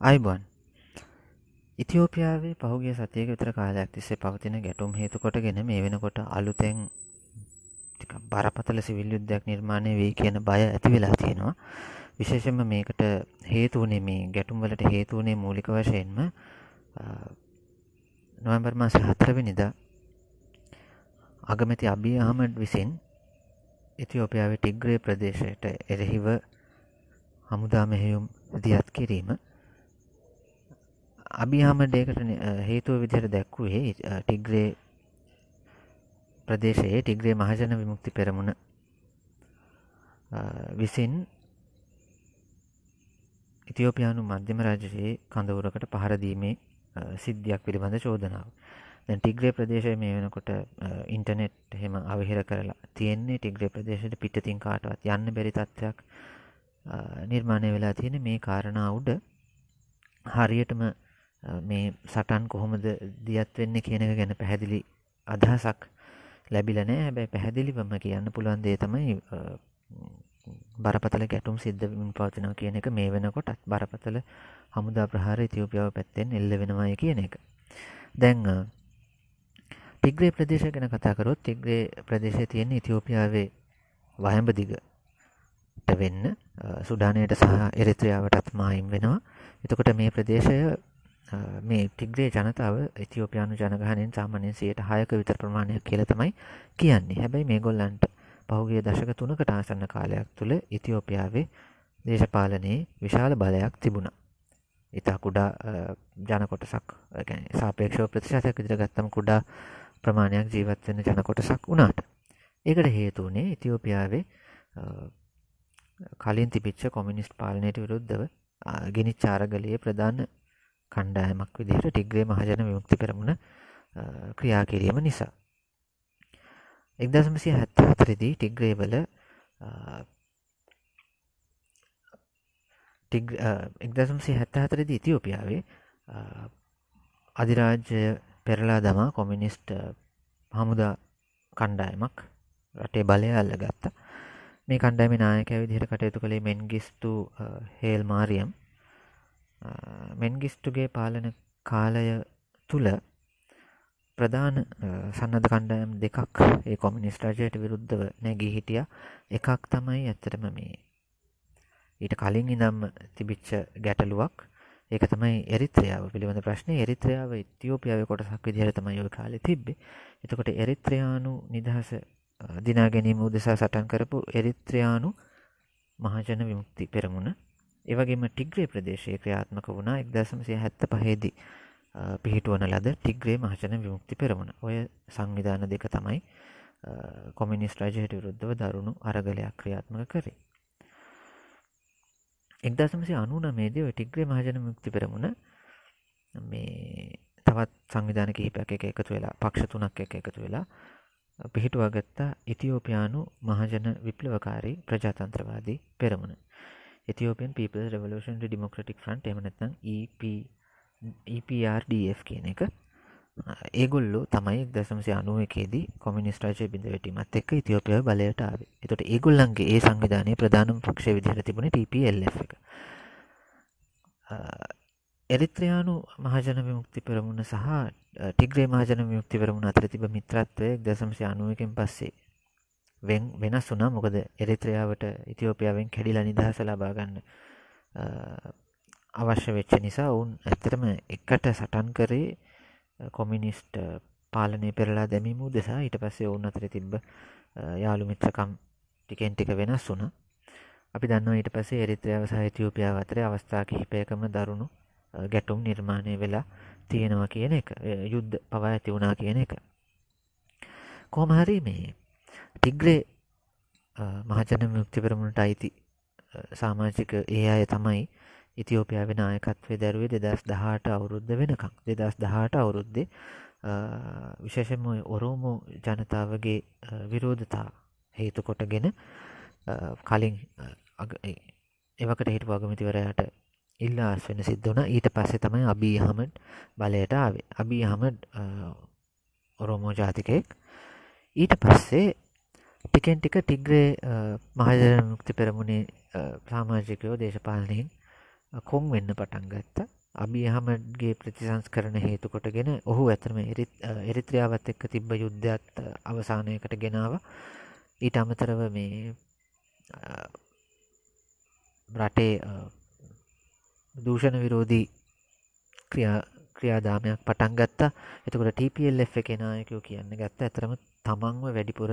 අයිබන්. ඉතිෝපියාවේ පහුගේ සතියක විතර කාලයක් තිස්සේ පවතින ගැටුම් හේතුකොටගෙන මේ වෙනකොට අලුතෙන් බරපතල සිවිල් යුද්ධයක් නිර්මාණය වේ කියන බය ඇති වෙලා තියෙනවා. විශේෂම මේකට හේතුවනේ මේ ගැටුම්වලට හේතුවනේ මූලික වශයෙන්ම නොවැම්බර් මාස හතරවෙනිදා අගමැති අබිය අහමඩ් විසින් ඉතිෝපියාවේ ටිග්‍රේ ප්‍රදේශයට එරෙහිව හමුදා මෙහෙයුම් දියත් කිරීම අභිහාමඩයකට හේතුව විදිහට දැක්වුවේ ටිග්‍රේ ප්‍රදේශයේ ටිග්‍රේ මහජන විමුක්ති පෙරමුණ විසින් ඉතිෝපියානු මධ්‍යම රජයේ කඳවුරකට පහරදීමේ සිද්ධියක් පිළිබඳ චෝදනාව. දැන් ටිග්‍රේ ප්‍රදේශය මේ වෙනකොට ඉන්ටර්නෙට් එහෙම අවහිර කරලා තියෙන්නේ ටිග්‍රේ ප්‍රදේශයට පිටතින් කාටවත් යන්න බැරි තත්ත්වයක් නිර්මාණය වෙලා තියෙන මේ කාරණා උඩ හරියටම මේ සටන් කොහොමද දියත් වෙන්න කියන එක ගැන පැහැදිලි අදහසක් ලැබිලා නැහැ හැබැයි පැහැදිලිවම කියන්න පුළුවන් දේ තමයි බරපතල ගැටුම් සිද්ධ වෙමින් පවතිනවා කියන එක මේ වෙනකොටත් බරපතල හමුදා ප්‍රහාර ඉතියෝපියාව පැත්තෙන් එල්ල වෙනවායි කියන එක. දැන් ටිග්‍රේ ප්‍රදේශ ගැන කතා කරොත් ටිග්‍රේ ප්‍රදේශයේ තියෙන ඉතියෝපියාවේ වයඹ දිගට වෙන්න සුඩානයට සහ එරිත්‍රියාවටත් මායිම් වෙනවා. එතකොට මේ ප්‍රදේශය මේ ටිග්‍රේ ජනතාව ඉතියෝපියානු ජනගහනයෙන් සාමාන්‍යයෙන් 106ක විතර ප්‍රමාණයක් කියලා තමයි කියන්නේ. හැබැයි මේගොල්ලන්ට පහුගිය දශක 3කට ආසන්න කාලයක් තුල ඉතියෝපියාවේ දේශපාලනයේ විශාල බලයක් තිබුණා. ඉතා කුඩා ජන කොටසක් සාපේක්ෂව ප්‍රතිශතයක් විදිහට ගත්තම කුඩා ප්‍රමාණයක් ජීවත් වෙන ජන කොටසක් වුණාට. ඒකට හේතු වුණේ ඉතියෝපියාවේ කලින් තිබිච්ච කොමියුනිස්ට් පාලනයට විරුද්ධව ගෙනිච්ච අරගලයේ ප්‍රධාන කණ්ඩායමක් විදිහට ටිග්‍රේ මහජන විමුක්ති පෙරමුණ ක්‍රියා කිරීම නිසා. 1974 දී ටිග්‍රේ වල එක්දසම්සේ හැත්තහතරදි ඉතිෝපියාවේ අධිරාජ්‍ය පෙරලා දමා කොමිනිස්ට් හමුදා කණ්ඩායමක් රටේ බලය අල්ල ගත්ත මේ කණ්ඩායම නායකය විදිහට කටයුතු කළේ මෙන්ගිස්තු හේල් මාරියම් මෙන්ගිස්ටුගේ පාලන කාලය තුළ ප්‍රධාන සන්නධ කණ්ඩායම් දෙකක් ඒ කොමිනිස්ට රජයට විරුද්ධව නැගී හිටිය. එකක් තමයි ඇත්තටම මේ ඊට කලින් ඉඳම් තිබිච්ච ගැටලුවක්. ඒක තමයි එරිත්‍රයාව පිළිබඳ ප්‍රශ්නය එරිත්‍රයාව ඉතිෝපියාව කොටසක් විදිහට තමයි ඔය කාලෙ තිබ්බේ. එතකොට එරිත්‍රයානු නිදහස දිනා ගැනීම උදෙසා සටන් කරපු එරිත්‍රයානු මහජන විමුක්ති පෙරමුණ ඒවගේම ටිග්‍රේ ප්‍රදේශය ක්‍රියාත්මක වුණා එක්දසමසය හැත්ත පහේදී පිහිටුවන ලද ටිග්‍රේ මහජන විමුක්ති පෙරමුණ ඔය සංවිධාන දෙක තමයි කොමිනිස් රජයට විරුද්ධව දරුණු අරගලයක් ක්‍රියාත්මක කරේ එක්දසමසි අනුනමේදී ඔය ටිග්‍රේ මහජන මුක්ති පෙරමුණ මේ තවත් සංවිධාන කිහිපයක් එක එකතු වෙලා පක්ෂ තුනක් එක එකතු වෙලා පිහිටුවාගත්තා ඉතිෝපියානු මහජන විප්ලවකාරී ප්‍රජාතන්ත්‍රවාදී පෙරමුණ. Ethiopian people revolution democratic front එමනැත්තං EPRDF කියන එක. ඒගොල්ලු තමයි දසමසය අනුව එකේදී කොමිනිස් රජය බිඳවැටීමත් එක්ක ඉතිෝපිය බලයට ආව. එතොට ඒගොල්ලන්ගේ ඒ සංවිධානය ප්‍රධානම් පක්ෂ විදිහට තිබුණ TPL එක. එරිත්‍රයානු මහජන විමුක්ති පෙරමුණ සහ ටිග්‍රේ මහජන විමුක්ති පෙරමුණ අතර තිබ මිත්‍රත්වය දසමසය අනුවකින් පස්සේ වෙන් වෙනස් වුනා මොකද එරිත්‍රයාවට ඉතිෝපියාවෙන් කැඩිලා නිදහස ලබාගන්න අවශ්‍ය වෙච්ච නිසා ඔවුන් ඇත්තටම එකට සටන් කරේ කොමිනිස්ට් පාලනය පෙරලා දැමීමූ දෙසා ඊට පස්සේ ඔවුන් අතර තිබ්බ යාළු මිත්‍රකම් ටිකෙන් ටික වෙනස් වුන අපි දන්න ඊට පසේ එරිත්‍රයාව සහ තියෝපියාව අතර අවස්ථා කිහිපයකම දරුණු ගැටුම් නිර්මාණය වෙලා තියෙනවා කියන එක යුද්ධ පවා ඇති වුණා කියන එක. කොහමහරි මේ ටිග්‍රේ මහජන මුක්ති පෙරමුණට අයිති සාමාජික ඒ අය තමයි ඉතිෝපියාව නායකත්වය දැරුවේ දෙදස් දහට අවුරුද්ධ වෙනකම් දෙදස් දහට අවුරුද්දේ විශේෂම ඔරෝමෝ ජනතාවගේ විරෝධතා හේතු කොටගෙන කලින් එවකට හිට වගමිතිවරයට ඉල්ලාස් වෙන සිද්ධ වුණා. ඊට පස්සේ තමයි අබී අහමඩ් බලයට ආවේ. අබී අහමඩ් ඔරෝමෝ ජාතිකයෙක්. ඊට පස්සේ ටිකෙන් ටික ටිග්‍රේ මහජන මුක්ති පෙරමුණේ සාමාජිකයෝ දේශපාලනයෙන් කොන් වෙන්න පටන් ගත්තා. අබි අහමඩ්ගේ ප්‍රතිසංස් කරන හේතු කොටගෙන ඔහු ඇතරම එරිත්‍රියාවත් එක්ක තිබ්බ යුද්ධත් අවසානයකට ගෙනාව. ඊට අමතරව මේ රටේ දූෂණ විරෝධී ක්‍රියාදාමයක් පටන් ගත්තා. එතකොට TPLF එක නායකයෝ කියන්න ගත්ත. ඇතරම තමන්ව වැඩිපුර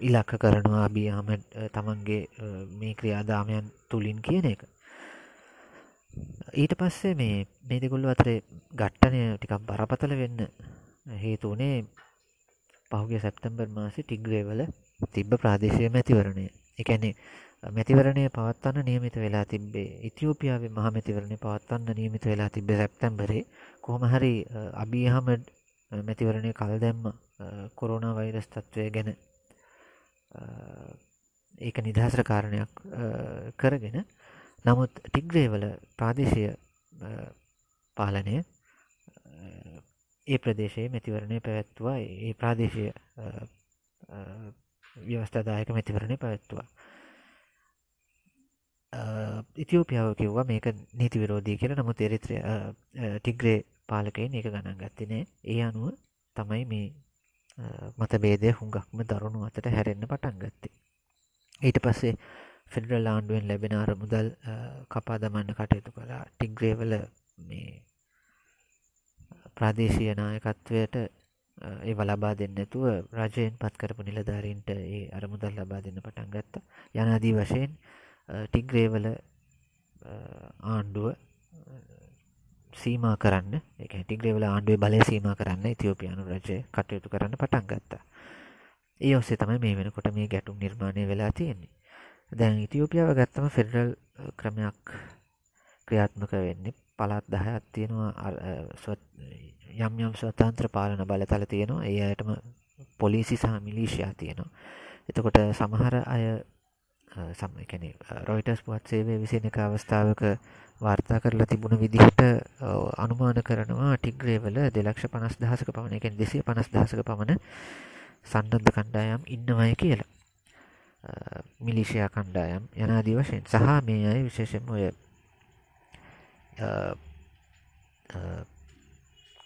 ඉලක්ක කරනවා අබියහම තමන්ගේ මේ ක්‍රියාදාමයන් තුළින් කියන එක. ඊට පස්සේ මේ මේ දෙගොල්ල අතරේ ගට්ටනය ටිකක් බරපතල වෙන්න හේතුනේ පහුගේ සැප්තම්බර් මාසි ටිග්‍රේවල තිබ්බ ප්‍රාදේශය මැතිවරණය. එකැනේ මැතිවරණය පවත්වන්න නියමිත වෙලා තිබේ ඉතිෝපියාවේ මහමැතිවරණය පවත්වන්න නියමිත වෙලා තිබේ සැප්තැම්බරේ. කොහොමහරි අබියහමඩ් මැතිවරණය කල් දැම්ම කොරෝනා වෛරස් තත්ත්වය ගැන ඒක නිදහසර කාරණයක් කරගෙන නමුත් ටිග්‍රේවල ප්‍රාදේශය පාලනය ඒ ප්‍රදේශයේ මැතිවරණය පැවැත්තුවා. ඒ ප්‍රාදේශය ව්‍යවස්ථාදායක මැතිවරණය පැවැත්තුවා. ඉතිෝපියාව කිව්වා මේක නීති විරෝධී කියල. නමුත් එරිත්‍රය ටිග්‍රේ පාලකයින් ඒක ගණන් ගත්තිනේ ඒ අනුව තමයි මේ මත බේදය හුඟක්ම දරුණු අතට හැරෙන්න්න පටන් ගත්තේ. ඊට පස්සේ ෆෙඩරල් ආණ්ඩුවෙන් ලැබෙන අර මුදල් කපා දමන්න කටයුතු කලා ටිග්‍රේවල මේ ප්‍රාදේශීය නායකත්වයට ඒ ලබා දෙන්නතුව රජයෙන් පත් කරපු නිලධාරීන්ට ඒ අරමුදල් ලබා දෙන්න පටන් ගත්ත. යනාදී වශයෙන් ටිග්‍රේවල ආණ්ඩුව සීමා කරන්න. එක ටිග්‍රේවල ආණ්ඩුවේ බලය සීමා කරන්න ඉතිෝපියනු රජය කටයුතු කරන්න පටන් ගත්තා. ඒ ඔස්සේ තමයි මේ වෙනකොට මේ ගැටුම් නිර්මාණය වෙලා තියෙන්නේ. දැන් ඉතිෝපියාව ගත්තම ෆෙඩරල් ක්‍රමයක් ක්‍රියාත්මක වෙන්නේ පළත් දහයක් තියෙනවා යම් යම් ස්වතන්ත්‍ර පාලන බලතල තියෙනවා. ඒ අයටම පොලිසි සහ මිලිෂයා තියෙනවා. එතකොට සමහර අය සම්කැන රොයිටස් පුවත් සේවය විසින එක අවස්ථාවක වාර්තා කරලා තිබුණ විදිහට අනුමාන කරනවා ටිග්‍රේවල දෙලක්ෂ පනස් දහසක පමණ එකෙන් දෙසේ පනස් දහසක පමණ සන්නද්ධ කණ්ඩායම් ඉන්නවය කියලා. මිලිෂයා කණ්ඩායම් යනාදී වශයෙන් සහ මේ අය විශේෂම ඔය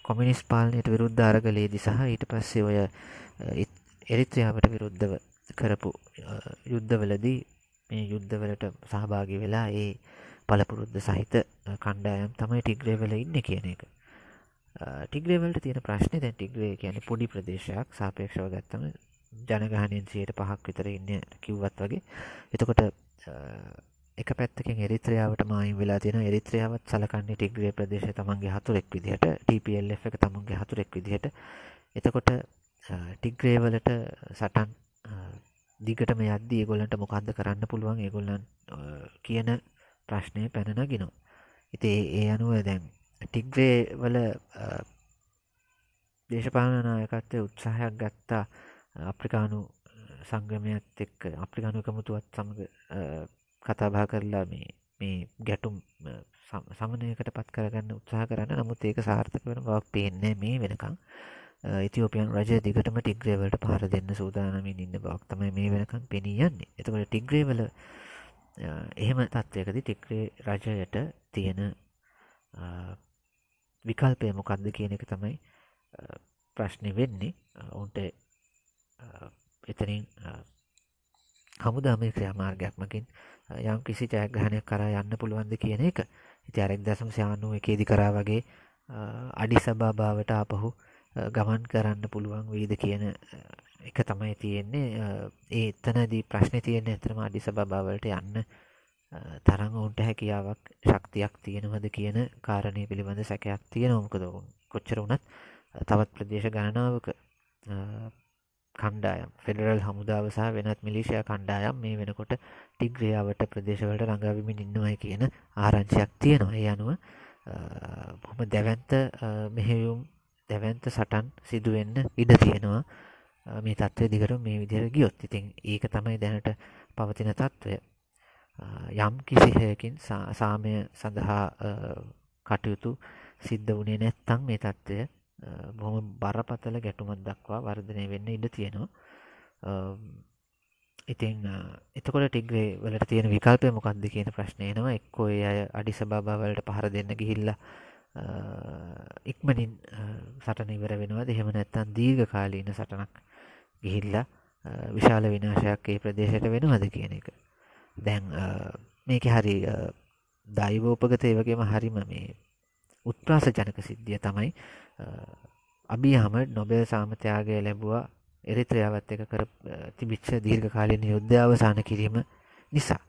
කොමිනිස් පාලනයට විරුද්ධ අරගලේදි සහ ඊට පස්සේ ඔය එරිත්‍රයාවට විරුද්ධව කරපු යුද්ධවලදී මේ යුද්ධවලට සහභාගි වෙලා ඒ පලපුරුද්ධ සහිත කණ්ඩායම් තමයි ටිග්‍රේවල ඉන්න කියන එක. ටිග්‍රේවලට තියෙන ප්‍රශ්නය දැන් ටිග්‍රේ කියන පොඩි ප්‍රදේශයක් සාපේක්ෂව ගත්තම ජනගහනයෙන් සියයට පහක් විතර ඉන්න කිව්වත් වගේ. එතකොට එක පැත්තකින් එරිත්‍රයාවට මායිම් වෙලා තියෙන එරිත්‍රයාවත් සලකන්නේ ටිග්‍රේ ප්‍රදේශ තමන්ගේ හතුරෙක් විදිහට TPLF එක තමන්ගේ හතුරෙක් විදිහට. එතකොට ටිග්‍රේවලට සටන් දිගටම යද්දී ඒගොල්ලන්ට මොකක්ද කරන්න පුළුවන්? ඒගොල්ලන් කියන ප්‍රශ්නය පැනනගෙනවා ඉති ඒ අනුව දැන් ටිග්‍රේ වල දේශපාලනායකත්වය උත්සාහයක් ගත්තා. අප්‍රිකානු සංගමයත් එක්ක අප්‍රිකානු එකමුතුවත් සමඟ කතාබා කරලා මේ මේ ගැටුම් සමනයකට පත් කරගන්න උත්සාහ කරන්න. නමුත් ඒක සාර්ථක වෙන බවක් පේන්නේ මේ වෙනකං ඉතිෝපියන් රජ දිගටම ටිග්‍රේවලට පහර දෙන්න සූදානමින් ඉන්න බවක් තමයි මේ වෙනකම් පෙනී යන්නේ. එතකට ටිග්‍රේවල එහෙම තත්වයකද ටික්‍රේ රජයට තියෙන විකල්පය මොකක්ද කියන එක තමයි ප්‍රශ්නය වෙන්නේ. ඔවුන්ට එතනින් හමුදාමය ක්‍රියාමාර්ගයක් මකින් යම් කිසි ජයග්‍රහණයක් කරා යන්න පුළුවන්ද කියන එක. ඉති අරෙක් දසම් සයානුව එකේදි කරා වගේ අඩි සභාභාවට ආපහු ගමන් කරන්න පුළුවන් වීද කියන එක තමයි තියෙන්නේ. ඒ එතනදී ප්‍රශ්න තියෙන ඇතරම අඩි සභාභාවලට යන්න තරං ඔවුන්ට හැකියාවක් ශක්තියක් තියෙනවද කියන කාරණය පිළිබඳ සැකයක් තියෙන මොකද ඔවුන් කොච්චර වුණත් තවත් ප්‍රදේශ ගණනාවක කණ්ඩායම් ෆෙඩරල් හමුදාව සහ වෙනත් මිලිෂයා කණ්ඩායම් මේ වෙනකොට ටිග්‍රියාවට ප්‍රදේශවලට රඟවිමින් ඉන්නවයි කියන ආරංචියක් තියෙනවා. ඒ අනුව බොහොම දැවන්ත මෙහෙයුම් දැවන්ත සටන් සිදුවෙන්න ඉඩ තියෙනවා. මේ තත්ත්වය දිගට මේ විදිර ගියොත්. ඉතින් ඒක තමයි දැනට පවතින තත්ත්වය. යම් කිසිහයකින් සාමය සඳහා කටයුතු සිද්ධ වනේ නැත්තං මේ තත්ත්වය බොහොම බරපතල ගැටුමක් දක්වා වර්ධනය වෙන්න ඉඩ තියෙනවා. ඉතින් එතකොට ටිග්‍රේ වලට තියෙන විකල්පය මොකක්ද කියන ප්‍රශ්නය එනවා. එක්කෝ ඒ අය අඩිස බාවලට පහර දෙන්න ගිහිල්ලා ඉක්මනින් සටන ඉවර වෙනවා දෙහෙම නැත්තන් දීර්ඝ කාලීන සටනක් ගිහිල්ලා විශාල විනාශයක් ඒ ප්‍රදේශයට වෙනවද කියන එක. දැන් මේක හරි දයිවෝපගත ඒවගේම හරිම මේ උත්ප්‍රාස ජනක සිද්ධිය තමයි අභියහම නොබෙල් සාමතයාගේ ලැබුවා එරිත්‍රයාවත් එක කර තිබිච්ච දීර්ඝ කාලීන යුද්ධ අවසාන කිරීම නිසා.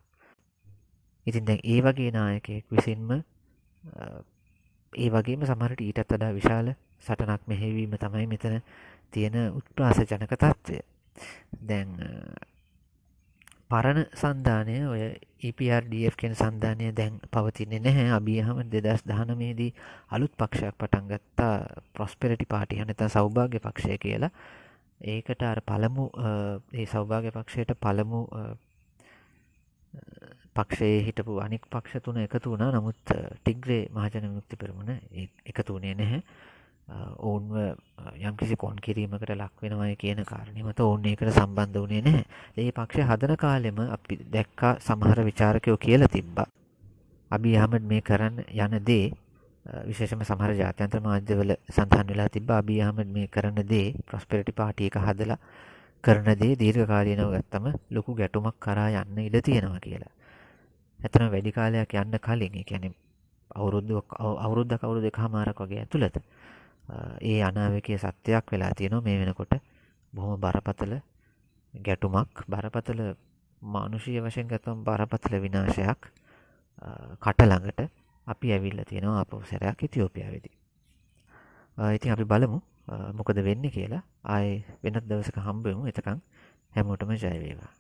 ඉතින් දැන් ඒ වගේ නායකයෙක් විසින්ම ඒ වගේම සමහරට ඊටත් වඩා විශාල සටනක් මෙහෙවීම තමයි මෙතන තියෙන උත්ප්‍රාස ජනක තත්ත්වය. දැන් පරණ සන්ධානය ඔය EPRDF කෙන සන්ධානය දැන් පවතින්නේ නැහැ. අභියහම දෙදස් දහනමේදී අලුත් පක්ෂයක් පටන් ගත්තා. ප්‍රොස්පෙරටි පාටිය නැත සෞභාග්‍ය පක්ෂය කියලා. ඒකට අර පළමු ඒ සෞභාග්‍ය පක්ෂයට පළමු පක්ෂයේ හිටපු අනික් පක්ෂ තුන එකතු වුණා. නමුත් ටිග්‍රේ මහජන මුක්ති පෙරමුණ එකතු වනේ නැහැ. ඔවුන්ව යම්කිසි කොන් කිරීමකට ලක්වෙනවය කියන කාරණීමත ඔවුන් ඒකට සම්බන්ධ වනේ නැහැ. ඒ පක්ෂ හදන කාලෙම අපි දැක්කා සමහර විචාරකයෝ කියල තිබ්බා. අබි අහමඩ මේ කරන්න යන දේ විශේෂම සමහර ජාත්‍යන්ත්‍ර මාධ්‍යවල සඳහන් වෙලා තිබ්බ. අබී අහමඩ් මේ කරන දේ ප්‍රොස්පෙරිටි පාටි එක හදලා කරන දේ දීර්ඝකාලීනව ගත්තම ලොකු ගැටුමක් කරා යන්න ඉඩ තියෙනවා කියලා. එතන වැඩි කාලයක් යන්න කලින් ඒ කියන්නේ අවුරුද්දක් අවුරුද්දක් අවුරුදු දෙකමාරක් වගේ ඇතුළත ඒ අනාවකයේ සත්‍යයක් වෙලා තියෙනවා මේ වෙනකොට බොහොම බරපතල ගැටුමක් බරපතල මානුෂීය වශයෙන් ගත්තම බරපතල විනාශයක් කට ළඟට අපි ඇවිල්ල තියෙනවා අප සැරයක් ඉතියෝපියාවෙදි. ඉතින් අපි බලමු මොකද වෙන්න කියලා ආය වෙනත් දවසක හම්බෙමු එතකං හැමෝටම ජයවේවා.